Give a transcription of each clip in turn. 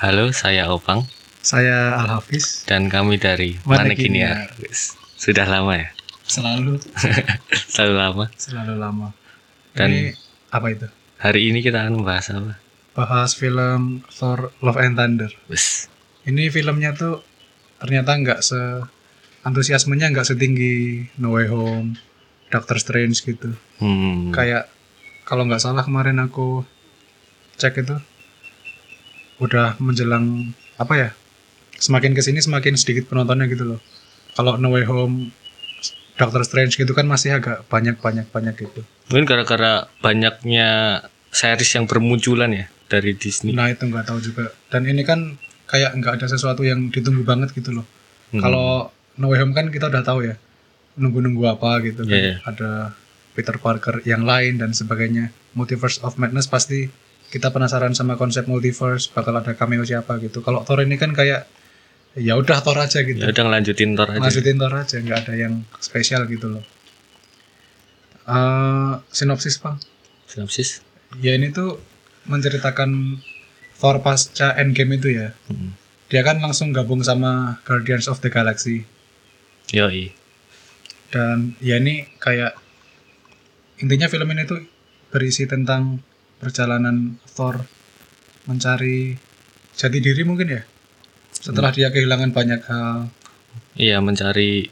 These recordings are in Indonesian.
Halo, saya Opang Saya Al Hafiz. dan kami dari Mana Manekiniar. Wis, Sudah lama ya? Selalu, Selalu lama. selalu lama. Dan- Ini apa itu? Hari ini kita akan membahas apa? Bahas film Thor Love and Thunder. Wis. Ini filmnya tuh ternyata nggak se antusiasmenya nggak setinggi No Way Home, Doctor Strange gitu. Hmm. Kayak kalau nggak salah kemarin aku cek itu udah menjelang apa ya? Semakin ke sini semakin sedikit penontonnya gitu loh. Kalau No Way Home, Doctor Strange gitu kan masih agak banyak banyak banyak gitu. Mungkin gara-gara banyaknya series yang bermunculan ya dari Disney. Nah itu nggak tahu juga. Dan ini kan kayak nggak ada sesuatu yang ditunggu banget gitu loh. Hmm. Kalau No Way Home kan kita udah tahu ya nunggu-nunggu apa gitu kan. Iya, iya. Ada Peter Parker yang lain dan sebagainya. Multiverse of Madness pasti kita penasaran sama konsep multiverse bakal ada cameo siapa gitu. Kalau Thor ini kan kayak ya udah Thor aja gitu. Ya udah ngelanjutin Thor aja. Lanjutin Thor aja nggak ada yang spesial gitu loh. Eh, sinopsis bang. Sinopsis. Ya ini tuh menceritakan Thor pasca Endgame itu ya. Hmm. Dia kan langsung gabung sama Guardians of the Galaxy. Yoi. Dan ya ini kayak intinya film ini tuh berisi tentang perjalanan Thor mencari jati diri mungkin ya. Setelah dia kehilangan banyak hal, Iya mencari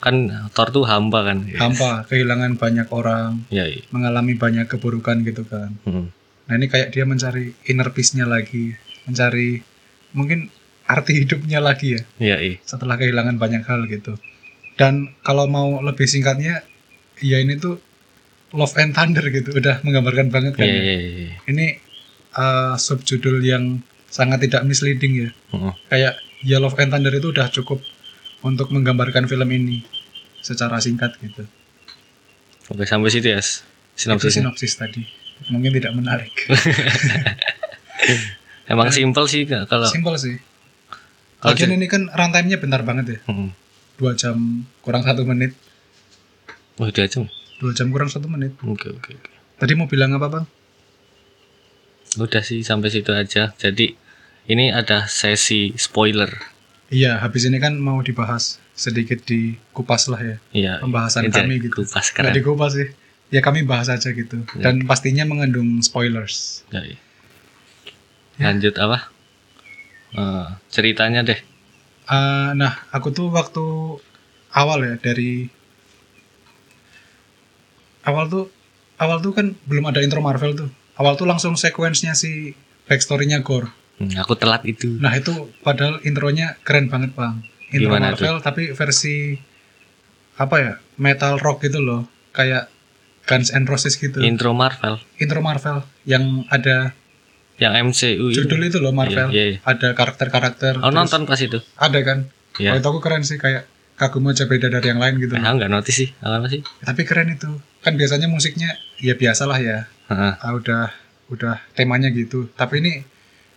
kan Thor tuh hamba kan. hampa, kehilangan banyak orang, Yoi. mengalami banyak keburukan gitu kan. Hmm. Nah ini kayak dia mencari inner peace-nya lagi, mencari mungkin arti hidupnya lagi ya. Yoi. setelah kehilangan banyak hal gitu. Dan kalau mau lebih singkatnya, ya ini tuh Love and Thunder gitu, udah menggambarkan banget kan. Iya ya. iya iya. Ini uh, subjudul yang sangat tidak misleading ya. Hmm. Kayak ya Love and Thunder itu udah cukup untuk menggambarkan film ini secara singkat gitu. Oke sampai situ ya. Itu Sinopsisnya. sinopsis tadi. Mungkin tidak menarik. Emang simpel sih kalau Simpel sih. Kalau Lagian ini kan runtime-nya bentar banget ya. Hmm. Dua jam kurang satu menit. Oh, udah aja. Dua jam kurang satu menit. Oke oke oke. Tadi mau bilang apa bang? Udah sih sampai situ aja. Jadi ini ada sesi spoiler. Iya, habis ini kan mau dibahas sedikit di kupas lah ya. Iya. Pembahasan Ini kami gitu. Kupas Nggak keren. dikupas sih. Ya kami bahas aja gitu. Dan pastinya mengandung spoilers. Yoi. Lanjut apa? Eh, ceritanya deh. Eh, nah, aku tuh waktu awal ya dari awal tuh awal tuh kan belum ada intro Marvel tuh. Awal tuh langsung sequence-nya si backstory-nya Gore. Hmm, aku telat itu. Nah, itu padahal intronya keren banget, Bang. Intro Gimana Marvel tapi versi apa ya? Metal rock gitu loh. Kayak Guns N' Roses gitu. Intro Marvel intro Marvel yang ada yang MCU itu. judul itu loh Marvel. Iya, iya. Ada karakter-karakter. Oh nonton pas itu. Ada kan? Iya. Oh, itu aku keren sih kayak kagum aja beda dari yang lain gitu. Aku nggak notice sih. Apa sih? Tapi keren itu. Kan biasanya musiknya ya biasalah ya. Heeh. Ah, udah udah temanya gitu. Tapi ini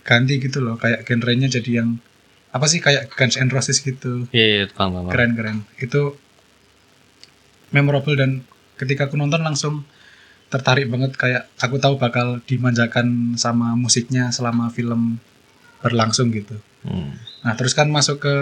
ganti gitu loh kayak genrenya jadi yang apa sih kayak Guns N' Roses gitu. Iya, iya, paham, paham. Keren-keren. Itu memorable dan ketika aku nonton langsung tertarik banget kayak aku tahu bakal dimanjakan sama musiknya selama film berlangsung gitu. Hmm. Nah terus kan masuk ke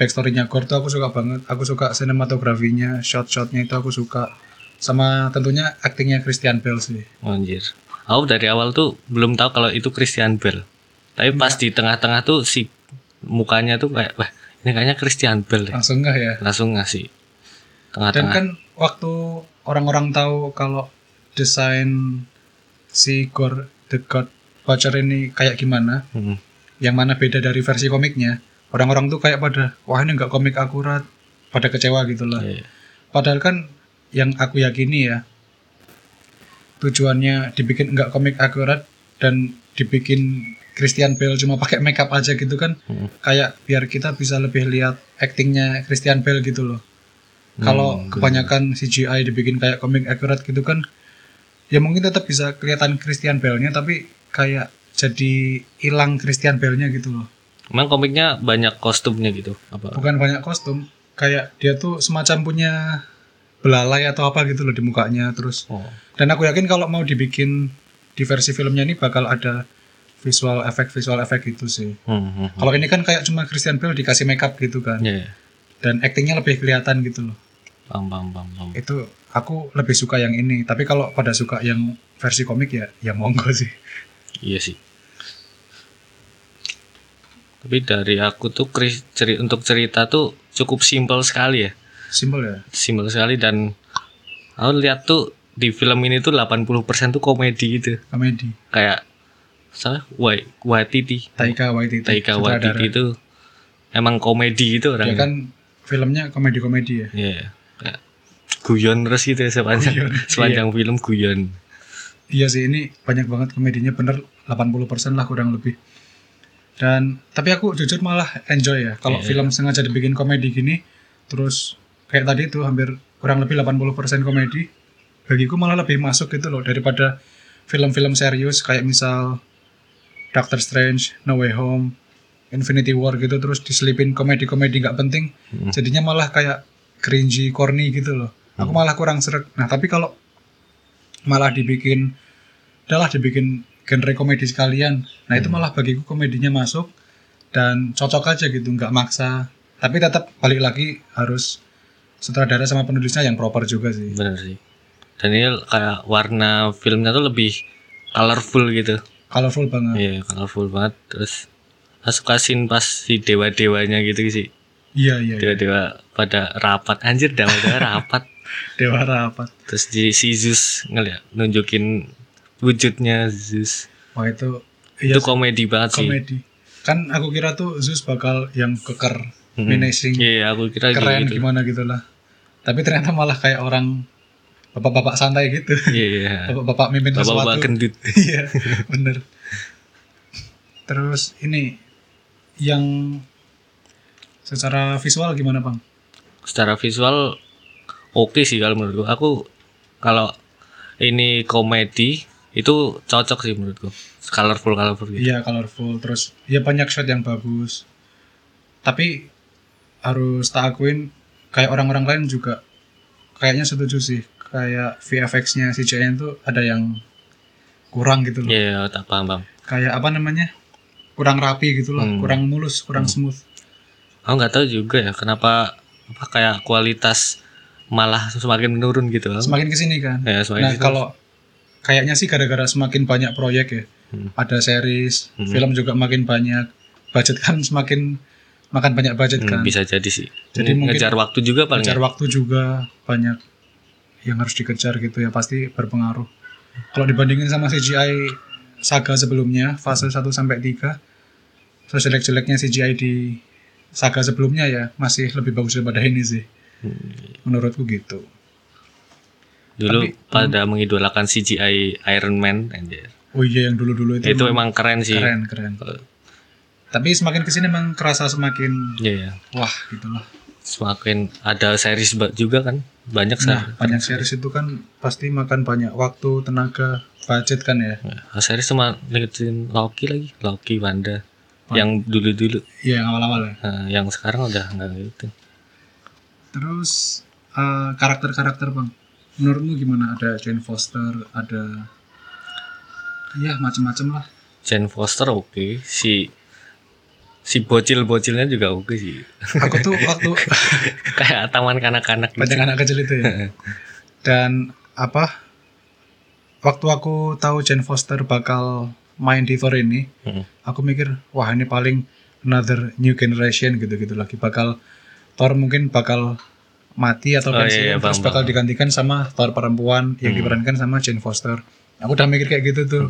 backstory-nya Gore tuh aku suka banget. Aku suka sinematografinya, shot-shotnya itu aku suka. Sama tentunya aktingnya Christian Bale sih. Anjir. Aku dari awal tuh belum tahu kalau itu Christian Bale. Tapi pas di tengah-tengah tuh si mukanya tuh kayak wah ini kayaknya Christian Bale deh. Langsung nggak ya? Langsung ngasih Dan tengah-tengah. kan waktu orang-orang tahu kalau desain si Gore the God Butcher ini kayak gimana, Hmm. yang mana beda dari versi komiknya, orang-orang tuh kayak pada wah ini nggak komik akurat, pada kecewa gitu lah. Iya. Padahal kan yang aku yakini ya tujuannya dibikin nggak komik akurat dan dibikin Christian Bale cuma pakai makeup aja gitu kan Hmm. kayak biar kita bisa lebih lihat aktingnya Christian Bale gitu loh. Kalau Hmm, kebanyakan CGI dibikin kayak komik akurat gitu kan ya mungkin tetap bisa kelihatan Christian Bale-nya tapi kayak jadi hilang Christian Bale-nya gitu loh. Emang komiknya banyak kostumnya gitu apa? Bukan banyak kostum, kayak dia tuh semacam punya belalai atau apa gitu loh di mukanya terus Oh. dan aku yakin kalau mau dibikin di versi filmnya ini bakal ada visual efek visual efek gitu sih Hmm, hmm, hmm. kalau ini kan kayak cuma Christian Bale dikasih makeup gitu kan Ya, ya. dan actingnya lebih kelihatan gitu loh Paham, paham, paham, paham. itu aku lebih suka yang ini tapi kalau pada suka yang versi komik ya ya monggo sih Iya sih. Tapi dari aku tuh kris- ceri- untuk cerita tuh cukup simpel sekali ya. simpel ya Simpel sekali dan aku lihat tuh di film ini tuh 80% tuh komedi gitu. komedi Kayak salah Wai Watiti. Taika Waititi Taika. Waititi itu emang komedi gitu dia orangnya. kan filmnya komedi-komedi ya Iya. Kayak guyon terus gitu ya sepanjang Guyon, sepanjang film guyon. Iya sih ini banyak banget komedinya bener 80% lah kurang lebih. Dan tapi aku jujur malah enjoy ya kalau Iya. film sengaja dibikin komedi gini terus kayak tadi itu hampir kurang lebih 80% komedi bagiku malah lebih masuk gitu loh daripada film-film serius kayak misal Doctor Strange, No Way Home, Infinity War gitu terus diselipin komedi-komedi nggak penting Hmm. jadinya malah kayak cringy, corny gitu loh. Aku malah kurang seret. Nah tapi kalau malah dibikin udahlah dibikin genre komedi sekalian nah itu malah bagiku komedinya masuk dan cocok aja gitu nggak maksa tapi tetap balik lagi harus sutradara sama penulisnya yang proper juga sih Bener sih. Dan ini kayak warna filmnya tuh lebih colorful gitu. colorful banget Iya, colorful banget. Terus aku suka scene pas si dewa-dewanya gitu sih. iya iya, iya. Dewa-dewa pada rapat. Anjir, dewa-dewa rapat. dewa rapat Terus di si Zeus ngeliat nunjukin wujudnya Zeus. wah itu iya itu komedi banget sih. komedi kan aku kira tuh Zeus bakal yang keker Hmm. menacing Iya, aku kira keren gitu. gimana gitu lah tapi ternyata malah kayak orang bapak-bapak santai gitu Iya, iya. bapak-bapak mimpin Bapak-bapak sesuatu gendut. iya bener terus ini yang secara visual gimana bang Secara visual oke sih kalau menurutku. Aku kalau ini komedi itu cocok sih menurutku. Colorful colorful gitu. iya colorful terus ya banyak shot yang bagus tapi harus tak akuin kayak orang-orang lain juga kayaknya setuju sih kayak VFX-nya CGI itu ada yang kurang gitu loh Iya, tak paham, paham. kayak apa namanya kurang rapi gitu loh Hmm. kurang mulus kurang smooth Aku nggak tahu juga ya kenapa apa kayak kualitas malah semakin menurun gitu. semakin ke sini kan Ya, semakin nah kalau kayaknya sih gara-gara semakin banyak proyek ya Hmm. ada series Hmm. film juga makin banyak budget kan semakin makan banyak budget Hmm, kan bisa jadi sih. Jadi Jadi mungkin ngejar waktu juga paling. kejar ya. waktu juga banyak yang harus dikejar gitu ya pasti berpengaruh kalau dibandingin sama CGI saga sebelumnya fase 1 sampai 3 terus jelek-jeleknya CGI di saga sebelumnya ya masih lebih bagus daripada ini sih Hmm. menurutku gitu Dulu Tapi- pada mengidolakan CGI Iron Man anjir. oh iya yang dulu-dulu itu, Itu emang keren sih. keren keren tapi semakin ke sini emang kerasa semakin Iya, iya. wah gitu lah Semakin ada series juga kan. Banyak nah banyak series itu kan pasti makan banyak waktu tenaga budget kan ya Nah, series cuma ngikutin Loki lagi, Loki, Wanda. Yang dulu-dulu. iya yang awal-awal ya Nah, yang sekarang udah nggak gitu. terus eh, karakter-karakter bang menurutmu gimana ada Jane Foster ada ya macam-macam lah Jane Foster oke, si si bocil-bocilnya juga oke sih. aku tuh waktu Kayak taman kanak-kanak gitu. banyak anak kecil itu ya dan apa waktu aku tahu Jane Foster bakal main di Thor ini Hmm. aku mikir wah ini paling another new generation gitu-gitu lagi bakal Thor mungkin bakal mati atau Oh, pensiun iya, iya, terus paham, bakal paham. digantikan sama Thor perempuan yang Hmm. diperankan sama Jane Foster aku udah mikir kayak gitu tuh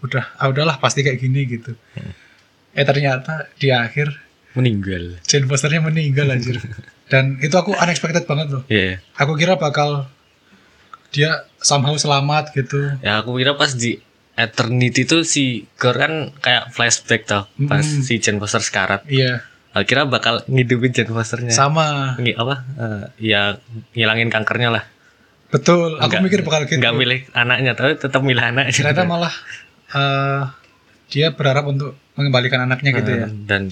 udah ah udahlah pasti kayak gini gitu Hmm. eh ternyata di akhir Meninggal. Jane Fosternya meninggal anjir dan itu aku unexpected banget loh Iya. aku kira bakal dia somehow selamat gitu Ya aku kira pas di Eternity tuh si Gore kan kayak flashback tau pas Mm-mm. si Jane Foster sekarat. iya Aku kira bakal ngidupin Jane Fosternya. sama Ngi- apa? eh, ya ngilangin kankernya lah. betul aku Nggak- mikir bakal gitu Nggak milih anaknya tapi tetap milih anaknya. ternyata malah eh, dia berharap untuk mengembalikan anaknya gitu ya Eh, Dan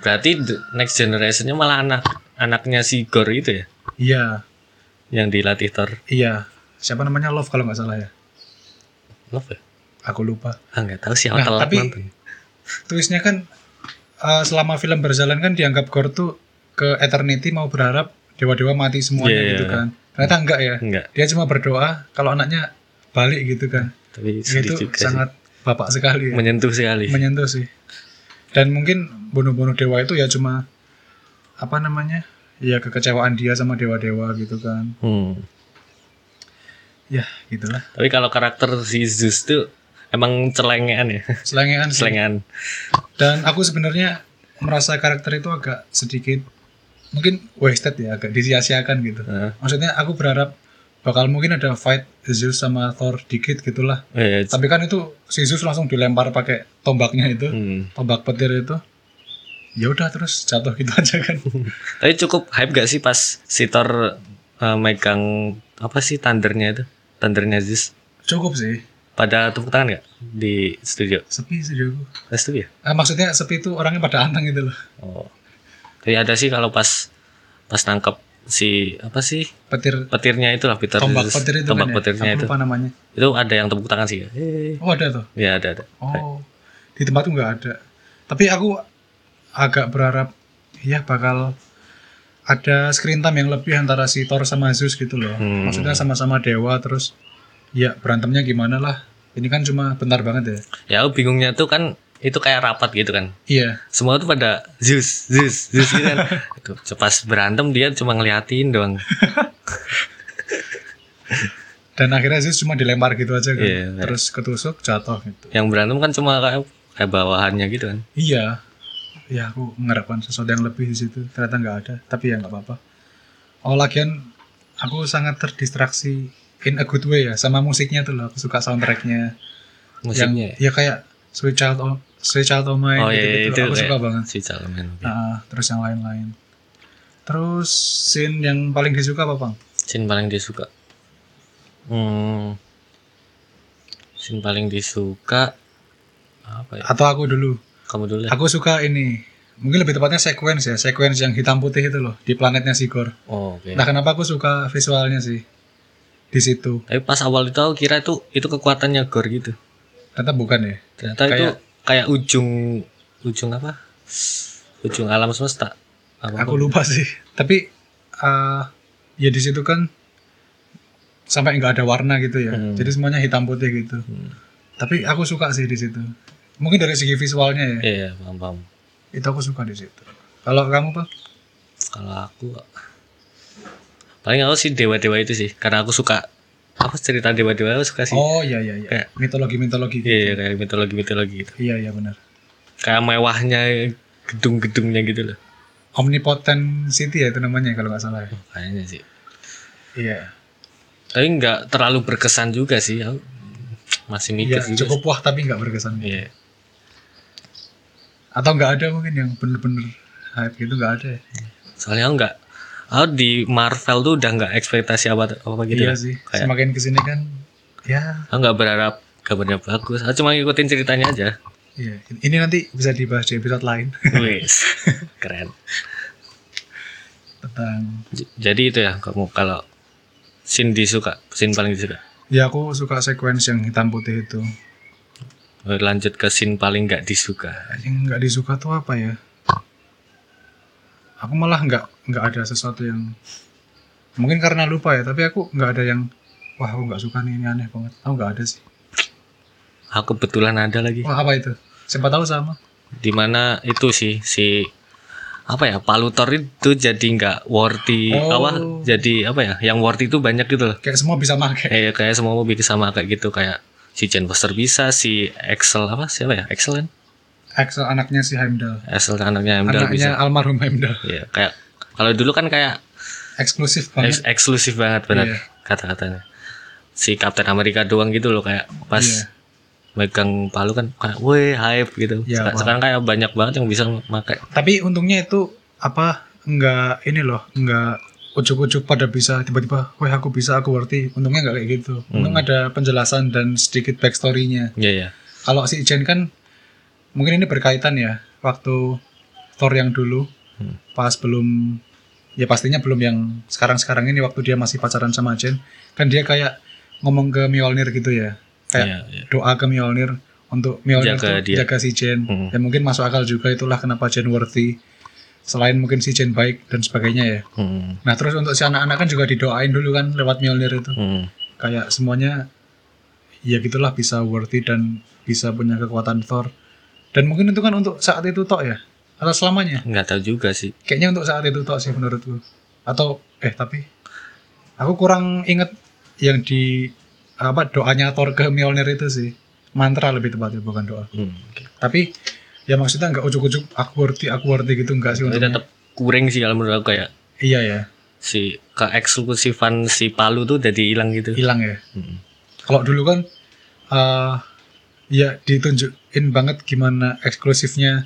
berarti next generationnya malah anak anaknya si Gore itu ya iya yang dilatih Thor. iya siapa namanya Love kalau nggak salah ya Love ya? aku lupa Ah, nggak tahu sih, Nah, telat tapi- nonton. twistnya kan eh, selama film berjalan kan dianggap Gore tuh ke eternity mau berharap dewa-dewa mati semuanya Iya, gitu iya. kan ternyata enggak ya Enggak, dia cuma berdoa kalau anaknya balik gitu kan tapi itu sangat bapak sekali sih. ya. menyentuh sekali. menyentuh sih dan mungkin bunuh-bunuh dewa itu ya cuma apa namanya ya kekecewaan dia sama dewa-dewa gitu kan Hmm. ya gitulah Tapi kalau karakter si Zeus tuh emang celengean ya, selengean sih. celengean. Dan aku sebenarnya merasa karakter itu agak sedikit mungkin wasted ya agak disia-siakan gitu. Heeh. maksudnya aku berharap bakal mungkin ada fight Zeus sama Thor dikit gitulah. Eh, tapi kan itu si Zeus langsung dilempar pakai tombaknya itu hmm. tombak petir itu. Ya udah terus jatuh gitu aja kan. Tapi cukup hype gak sih pas si Thor eh, megang apa sih tandernya itu, tandernya Zeus? cukup sih Pada tepuk tangan gak di studio? sepi sih aku Eh, studio? Eh, maksudnya sepi itu orangnya pada anteng gitu loh. Oh. Tapi ada sih kalau pas pas nangkep si apa sih? Petir. Petirnya itu lah Peter tombak petir itu tombak kan ya? petirnya aku itu. lupa namanya. Itu ada yang tepuk tangan sih ya? Eh, oh ada tuh? Ya ada ada. Oh. Di tempatku nggak ada. Tapi aku agak berharap ya bakal ada screen time yang lebih antara si Thor sama Zeus gitu loh. Hmm. maksudnya sama-sama dewa terus ya berantemnya gimana lah ini kan cuma bentar banget ya. Ya aku bingungnya tuh kan itu kayak rapat gitu kan. Iya. Semua tuh pada Zeus Zeus Zeus gitu kan. Itu pas berantem dia cuma ngeliatin doang. Dan akhirnya Zeus cuma dilempar gitu aja kan. Iya, iya. terus ketusuk jatuh gitu. Yang berantem kan cuma kayak kayak bawahannya gitu kan. Iya. Ya aku mengharapkan sesuatu yang lebih di situ. Ternyata nggak ada tapi ya nggak apa-apa. Oh lagian aku sangat terdistraksi in a good way ya sama musiknya tuh loh aku suka soundtracknya. Musiknya yang ya? kayak Sweet Child O Sweet Child O' Mine oh gitu, iya itu aku suka banget. Si Charlemagne oke. Nah, terus yang lain-lain. Terus scene yang paling disuka apa bang? Scene paling disuka? Hmm scene paling disuka apa ya? Atau aku dulu? Kamu dulu ya? aku suka ini. Mungkin lebih tepatnya sequence ya sequence yang hitam putih itu loh di planetnya Sigor. Oh oke. Nah kenapa aku suka visualnya sih di situ. Tapi pas awal itu aku kira itu itu kekuatannya Gor gitu. Ternyata bukan ya? Ternyata itu kayak ujung ujung apa? Ujung alam semesta. Apa aku lupa sih. Tapi eh, ya di situ kan sampai nggak ada warna gitu ya. Hmm. jadi semuanya hitam putih gitu. Hmm. tapi aku suka sih di situ. Mungkin dari segi visualnya ya. Iya paham paham. Itu aku suka di situ. Kalau kamu pak? Kalau aku paling aku sih dewa dewa itu sih karena aku suka apa cerita dewa dewa aku suka sih. Oh iya iya iya. Kayak- mitologi mitologi iya kayak mitologi mitologi gitu. Iya iya benar. Kayak mewahnya gedung-gedungnya gitu loh. Omnipotent city ya itu namanya kalau nggak salah ya? Oh, kayaknya sih. Iya. Tapi nggak terlalu berkesan juga sih aku masih mikir iya juga cukup wah tapi nggak berkesan sih. iya. Atau nggak ada mungkin yang bener-bener hype gitu nggak ada ya? Soalnya aku nggak aku di Marvel tuh udah nggak ekspektasi apa apa gitu iya ya. sih kayak semakin ke sini kan ya. Aku nggak berharap gambarnya bagus. Aku cuma ngikutin ceritanya aja. Iya ini nanti bisa dibahas di episode lain. Wis keren. Tentang J- jadi itu ya kamu kalau scene disuka scene paling disuka ya aku suka sequence yang hitam putih itu. Oh, lanjut ke scene paling nggak disuka. Yang nggak disuka tuh apa ya? Aku malah nggak nggak ada sesuatu yang mungkin karena lupa ya tapi aku nggak ada yang wah aku nggak suka nih ini aneh banget. Aku nggak ada sih. Aku kebetulan ada lagi. Wah apa itu? Siapa tahu sama. Di mana itu sih si apa ya palutor itu jadi nggak worthy Oh. apa jadi apa ya yang worthy itu banyak gitu loh. Kayak semua bisa make. Kayak kayak semua mobil sama kayak gitu kayak si Jane Foster bisa si Excel apa siapa ya Excel kan? Axel anaknya si Heimdall. Excel anaknya Heimdall bisa. anaknya almarhum Heimdall. Ya kayak kalau dulu kan kayak eksklusif eks- banget eksklusif banget benar Iya. kata-katanya. Si Captain Amerika doang gitu loh kayak pas Iya. megang palu kan kayak weh hype gitu. Iya, Seka- paham. sekarang kayak banyak banget yang bisa pakai tapi untungnya itu apa nggak ini loh nggak ujuk-ujuk pada bisa tiba-tiba wah aku bisa aku worthy untungnya nggak kayak gitu. Untung Hmm. ada penjelasan dan sedikit backstory-nya. Iya ya kalau si Jen kan mungkin ini berkaitan ya waktu Thor yang dulu Hmm. pas belum ya pastinya belum yang sekarang-sekarang ini waktu dia masih pacaran sama Jen kan dia kayak ngomong ke Mjolnir gitu ya kayak Iya, iya. doa ke Mjolnir untuk Mjolnir Jaga tuh dia. jaga si Jen. Hmm. Ya mungkin masuk akal juga itulah kenapa Jen worthy. Selain mungkin si Jen baik dan sebagainya ya. Hmm. Nah terus untuk si anak-anak kan juga didoain dulu kan lewat Mjolnir itu. Hmm. Kayak semuanya ya gitulah bisa worthy dan bisa punya kekuatan Thor. Dan mungkin itu kan untuk saat itu tok ya. Atau selamanya. nggak tahu juga sih Kayaknya untuk saat itu tok sih menurutku. Atau eh tapi aku kurang inget yang di apa doanya Thor ke Mjolnir itu sih. Mantra lebih tepatnya bukan doa. hmm. oke. Tapi ya maksudnya nggak ujuk-ujuk aku worthy, aku worthy gitu enggak sih Tapi untungnya. tetap kuring sih kalau menurut aku kayak Iya ya, si keeksklusifan si Palu tuh jadi hilang gitu hilang ya. Hmm. Kalau dulu kan eh ya ditunjukin banget gimana eksklusifnya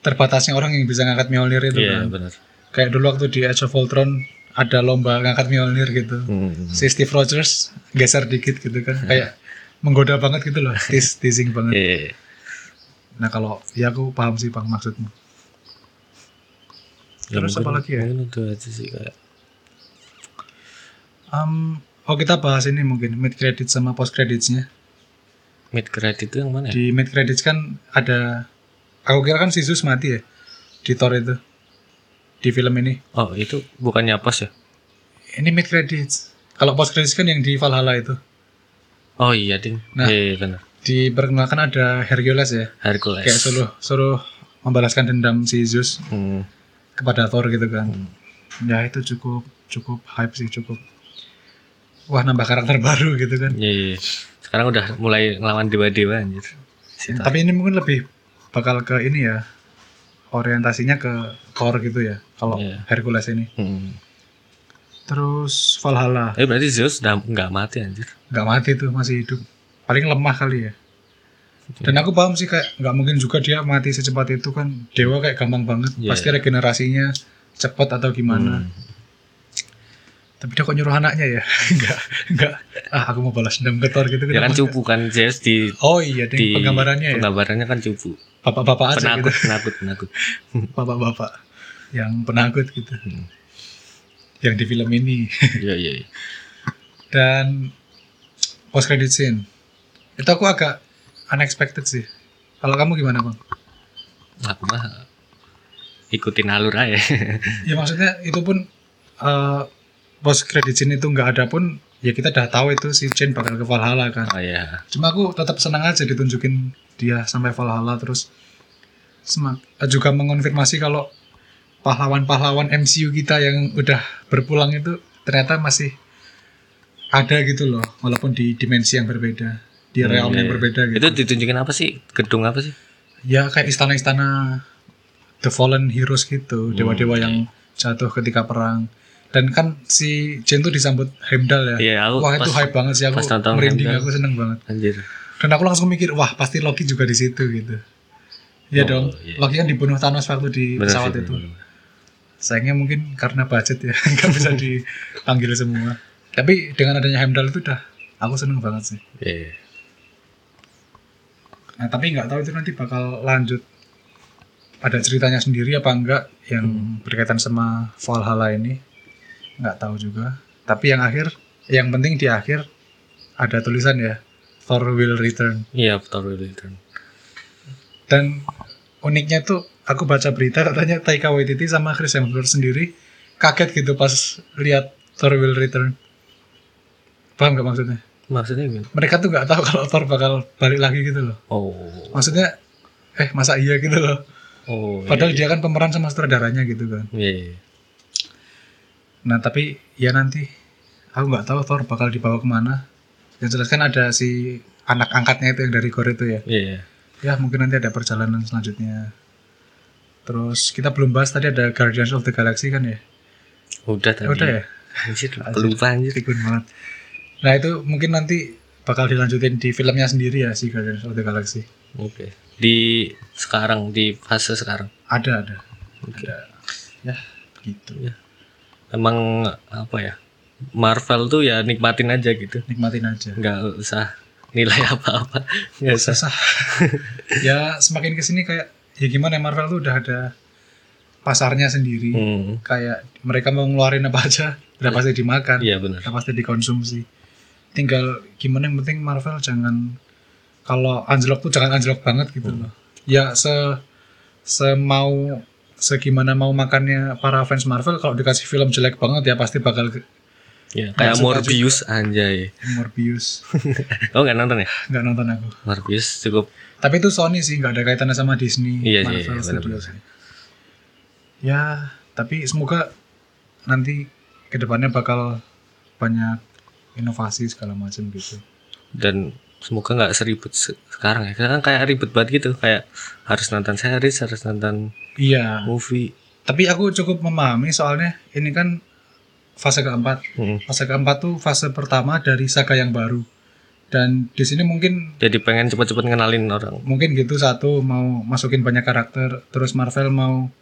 terbatasnya orang yang bisa ngangkat Mjolnir itu iya kan. benar Kayak dulu waktu di Age of Ultron ada lomba ngangkat Mjolnir gitu. Hmm. Si Steve Rogers geser dikit gitu kan. Kayak menggoda banget gitu loh. Teas, teasing banget. Iya. Nah kalau ya aku paham sih bang maksudmu. Ya, Terus apa lagi ya? mungkin itu aja sih kayak Um, oh kita bahas ini mungkin mid credit sama post creditsnya. mid credit itu yang mana ya? Di mid credits kan ada, aku kira kan si Zeus mati ya di Thor itu di film ini. Oh itu bukannya pas ya? Ini mid credits. Kalau post credits kan yang di Valhalla itu. Oh iya ding. Nah. Iya iya, benar. Diperkenalkan ada Hercules ya. Hercules. Kayak suruh suruh membalaskan dendam si Zeus Hmm. kepada Thor gitu kan. Ya itu cukup cukup hype sih cukup. Wah nambah karakter baru gitu kan. Iya, iya. Sekarang udah mulai ngelawan dewa-dewa anjir. Si Thor. Tapi ini mungkin lebih bakal ke ini ya orientasinya ke Thor gitu ya. Kalau Iya. Hercules ini. Hmm. Terus Valhalla Tapi berarti Zeus udah nggak mati anjir. nggak mati tuh masih hidup. Paling lemah kali ya. Dan aku paham sih kayak nggak mungkin juga dia mati secepat itu kan dewa kayak gampang banget. Iya. Pasti regenerasinya cepat atau gimana. Hmm. Tapi dia kok nyuruh anaknya ya? Enggak, enggak. Ah, aku mau balas dendam ke Thor gitu. Dia kan cupu kan Zeus di? Oh iya, di penggambarannya ya. Penggambarannya kan cupu. Bapak-bapak aja gitu. Penakut, penakut, penakut. Bapak-bapak yang penakut gitu. Hmm. Yang di film ini. Iya, iya. iya. Dan post credit scene. Itu aku agak unexpected sih. Kalau kamu gimana, Bang? Aku mah ikutin alur aja. Ya maksudnya itu pun eh post credit scene itu nggak ada pun ya kita udah tahu itu si Jane bakal ke Valhalla kan. oh iya. Cuma aku tetap senang aja ditunjukin dia sampai Valhalla terus semak eh, juga mengonfirmasi kalau pahlawan-pahlawan MCU kita yang udah berpulang itu ternyata masih ada gitu loh walaupun di dimensi yang berbeda di Hmm, realm iya, yang berbeda gitu. Itu ditunjukin apa sih? Gedung apa sih? Ya kayak istana-istana The Fallen Heroes gitu, Hmm, dewa-dewa iya. yang jatuh ketika perang. Dan kan si Jane tuh disambut Heimdall ya. Iya, aku wah itu pas- hype banget sih aku merinding Heimdall. aku seneng banget. Anjir. Dan aku langsung mikir, wah pasti Loki juga di situ gitu. Iya Oh, dong, iya. Loki kan dibunuh Thanos waktu di Bener pesawat sih, itu. bener. Sayangnya mungkin karena budget ya, nggak bisa dipanggil semua. Tapi dengan adanya Heimdall itu udah, aku seneng banget sih. Iya. Nah, tapi nggak tahu itu nanti bakal lanjut ada ceritanya sendiri apa enggak yang Hmm. berkaitan sama Valhalla ini nggak tahu juga tapi yang akhir yang penting di akhir ada tulisan ya Thor will return Iya, Thor will return. dan uniknya tuh aku baca berita katanya Taika Waititi sama Chris Hemsworth sendiri kaget gitu pas lihat Thor will return paham nggak maksudnya Maksudnya gimana? mereka tuh nggak tahu kalau Thor bakal balik lagi gitu loh Oh. maksudnya eh masa iya gitu loh Oh. iya, Padahal iya. dia kan pemeran sama sutradaranya gitu kan. Iya, iya. Nah tapi ya nanti aku nggak tahu Thor bakal dibawa ke mana. Yang jelas kan ada si anak angkatnya itu yang dari Gore itu ya. Iya, iya. Ya mungkin nanti ada perjalanan selanjutnya. Terus kita belum bahas tadi ada Guardians of the Galaxy kan ya. Udah tadi. Udah ya. Anjir, pelupa anjir. Pikun banget. Nah itu mungkin nanti bakal dilanjutin di filmnya sendiri ya si Guardians of the Galaxy. Oke. Di sekarang di fase sekarang. Ada ada. Oke. Ada. Ya gitu. Ya. Emang apa ya? Marvel tuh ya nikmatin aja gitu. Nikmatin aja. Nggak usah nilai apa-apa. Nggak usah. susah ya semakin ke sini kayak ya gimana ya, Marvel tuh udah ada pasarnya sendiri Hmm. kayak mereka mau ngeluarin apa aja udah pasti dimakan Iya benar. udah pasti dikonsumsi tinggal gimana yang penting Marvel jangan kalau anjlok tuh jangan anjlok banget gitu loh ya se semau segimana mau makannya para fans Marvel kalau dikasih film jelek banget ya pasti bakal Ya, kayak suka Morbius anjay. Morbius Oh nggak nonton ya? nggak nonton aku Morbius cukup tapi itu Sony sih nggak ada kaitannya sama Disney Iya sih, Marvel iya, Studios benar-benar. sih. ya tapi semoga nanti ke depannya bakal banyak inovasi segala macam gitu dan semoga nggak seribut se- sekarang ya. Karena kayak ribet banget gitu, kayak harus nonton series, harus nonton iya movie. tapi aku cukup memahami soalnya ini kan fase keempat. Hmm. fase keempat tuh fase pertama dari saga yang baru. Dan di sini mungkin Jadi pengen cepet-cepet ngenalin orang. mungkin gitu satu mau masukin banyak karakter terus Marvel mau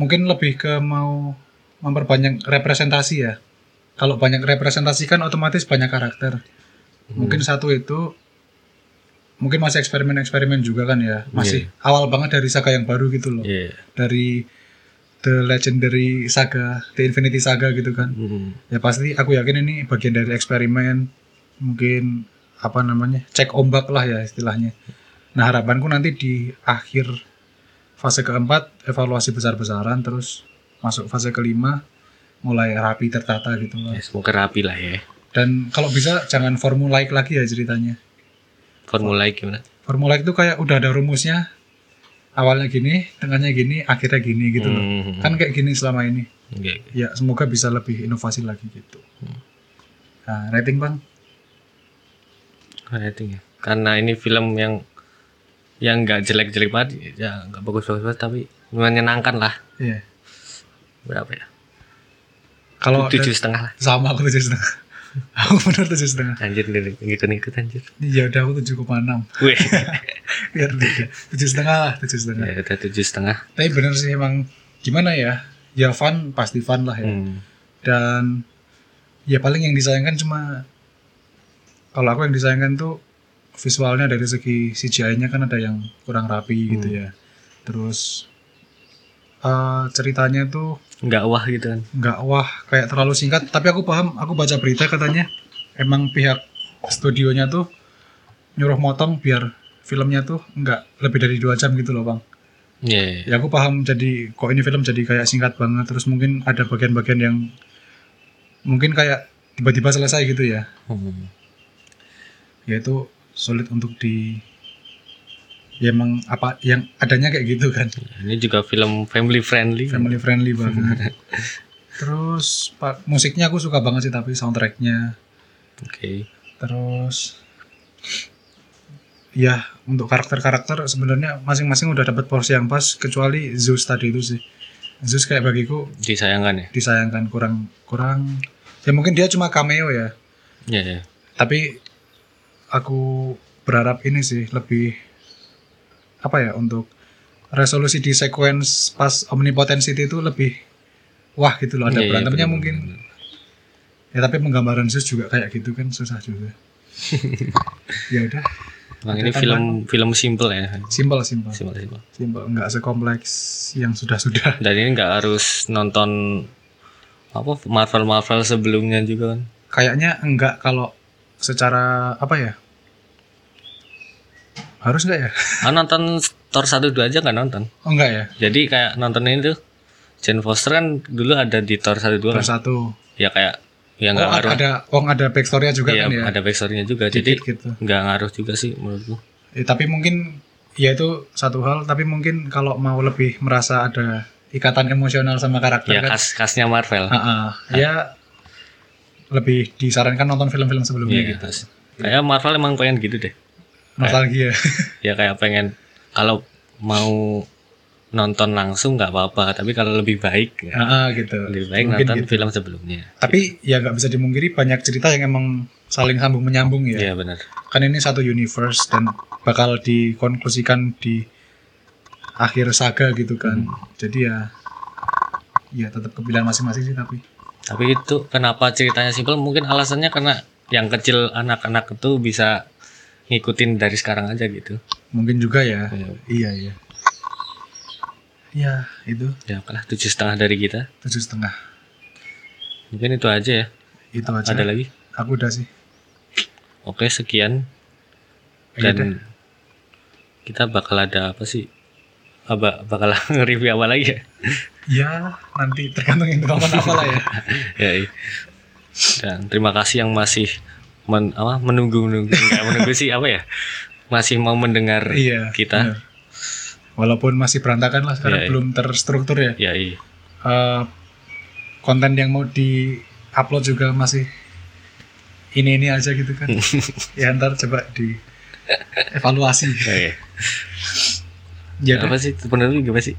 mungkin lebih ke mau memperbanyak representasi ya. Kalau banyak representasi kan otomatis banyak karakter. Mungkin satu itu mungkin masih eksperimen-eksperimen juga kan ya. Masih awal banget dari saga yang baru gitu loh. Iya. dari the legendary saga the infinity saga gitu kan Hmm. ya pasti aku yakin ini bagian dari eksperimen mungkin apa namanya cek ombak lah ya istilahnya nah harapanku nanti di akhir fase keempat evaluasi besar-besaran terus masuk fase kelima mulai rapi tertata gitu lah Ya, semoga rapi lah ya. dan kalau bisa jangan formulaik lagi ya ceritanya Formula gimana? formulaik itu kayak udah ada rumusnya awalnya gini tengahnya gini akhirnya gini gitu loh Hmm. kan kayak gini selama ini Oke. ya semoga bisa lebih inovasi lagi gitu nah rating bang Rating ya. Karena ini film yang yang nggak jelek-jelek banget, ya nggak bagus-bagus banget, tapi menyenangkan lah. iya Berapa ya? kalau Tujuh setengah lah. sama aku tujuh setengah aku bener tujuh setengah Anjir, nih, ngikut-ngikut anjir. ya udah aku tujuh koma enam Wih. biar tiga. tujuh setengah lah tujuh setengah ya udah tujuh setengah. tapi bener sih emang gimana ya ya fun pasti fun lah ya Hmm. dan ya paling yang disayangkan cuma kalau aku yang disayangkan tuh visualnya dari segi CGI-nya kan ada yang kurang rapi gitu ya terus eh, ceritanya tuh Nggak wah gitu kan. nggak wah kayak terlalu singkat tapi aku paham aku baca berita katanya emang pihak studionya tuh nyuruh motong biar filmnya tuh nggak lebih dari dua jam gitu loh bang Iya. iya. ya aku paham jadi kok ini film jadi kayak singkat banget terus mungkin ada bagian-bagian yang mungkin kayak tiba-tiba selesai gitu ya Hmm. ya itu sulit untuk di ya emang apa yang adanya kayak gitu kan Ini juga film family friendly. family friendly banget terus pak musiknya aku suka banget sih tapi soundtracknya Oke. terus ya untuk karakter-karakter sebenarnya masing-masing udah dapat porsi yang pas kecuali Zeus tadi itu sih Zeus kayak bagiku Disayangkan ya. disayangkan kurang kurang ya mungkin dia cuma cameo ya Iya. iya. tapi aku berharap ini sih lebih apa ya untuk resolusi di sequence pas Omnipotent City itu lebih wah gitu loh ada Iya, iya, berantemnya bener, mungkin bener. ya tapi penggambaran Zeus juga kayak gitu kan susah juga ya udah Bang ini film film simple ya. simpel simpel Simple simple. simpel nggak sekompleks yang sudah sudah Dan ini nggak harus nonton apa Marvel Marvel sebelumnya juga kan. kayaknya enggak kalau secara apa ya harus enggak ya Ah, nonton Thor 1 2 aja nggak nonton. oh enggak ya Jadi kayak nonton ini tuh Jane Foster kan dulu ada di Thor 1 2 per kan. satu Ya kayak ya oh, nggak ada, ngaruh. ada oh ada backstory juga Iya, kan ya ada backstory-nya juga. Jadi Dikit gitu nggak ngaruh juga sih menurutku. Ya, tapi mungkin ya itu satu hal tapi mungkin kalau mau lebih merasa ada ikatan emosional sama karakter Ya kan khas khasnya Marvel. Ah, ah. ya lebih disarankan nonton film-film sebelumnya Iya, gitu khas. Kayak Marvel emang pengen gitu deh. Nostalgia Ya kayak pengen kalau mau nonton langsung nggak apa-apa, tapi kalau lebih baik ya, Ah, ah, gitu lebih baik Mungkin nonton gitu. film sebelumnya. tapi ya nggak bisa dimungkiri banyak cerita yang emang saling sambung menyambung ya Iya benar. kan ini satu universe dan bakal dikonklusikan di akhir saga gitu kan jadi ya ya tetap kepilihan masing-masing sih tapi Tapi itu kenapa ceritanya simpel? Mungkin alasannya karena yang kecil anak-anak itu bisa ngikutin dari sekarang aja gitu. mungkin juga ya Iya. iya iya ya itu Ya kalah tujuh setengah dari kita. tujuh setengah Mungkin itu aja ya. itu aja Ada lagi? aku udah sih Oke, sekian Iya dan kita bakal ada apa sih? Apa bakal nge-review apa lagi ya? ya nanti tergantung yang apa lah ya ya iya. Dan terima kasih yang masih men, apa, menunggu menunggu enggak menunggu sih apa ya? Masih mau mendengar iya kita. bener. walaupun masih berantakan lah sekarang Iya, iya. belum terstruktur ya Ya iya. Eh, konten yang mau di upload juga masih ini ini aja gitu kan ya ntar coba di evaluasi Ya, iya. ya apa sih sebenarnya gimana sih?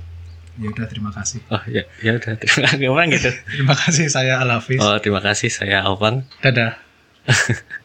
ya udah terima kasih Oh ya, ya udah terima kasih orang gitu. terima kasih saya Al Hafiz Oh terima kasih saya Alvan. dadah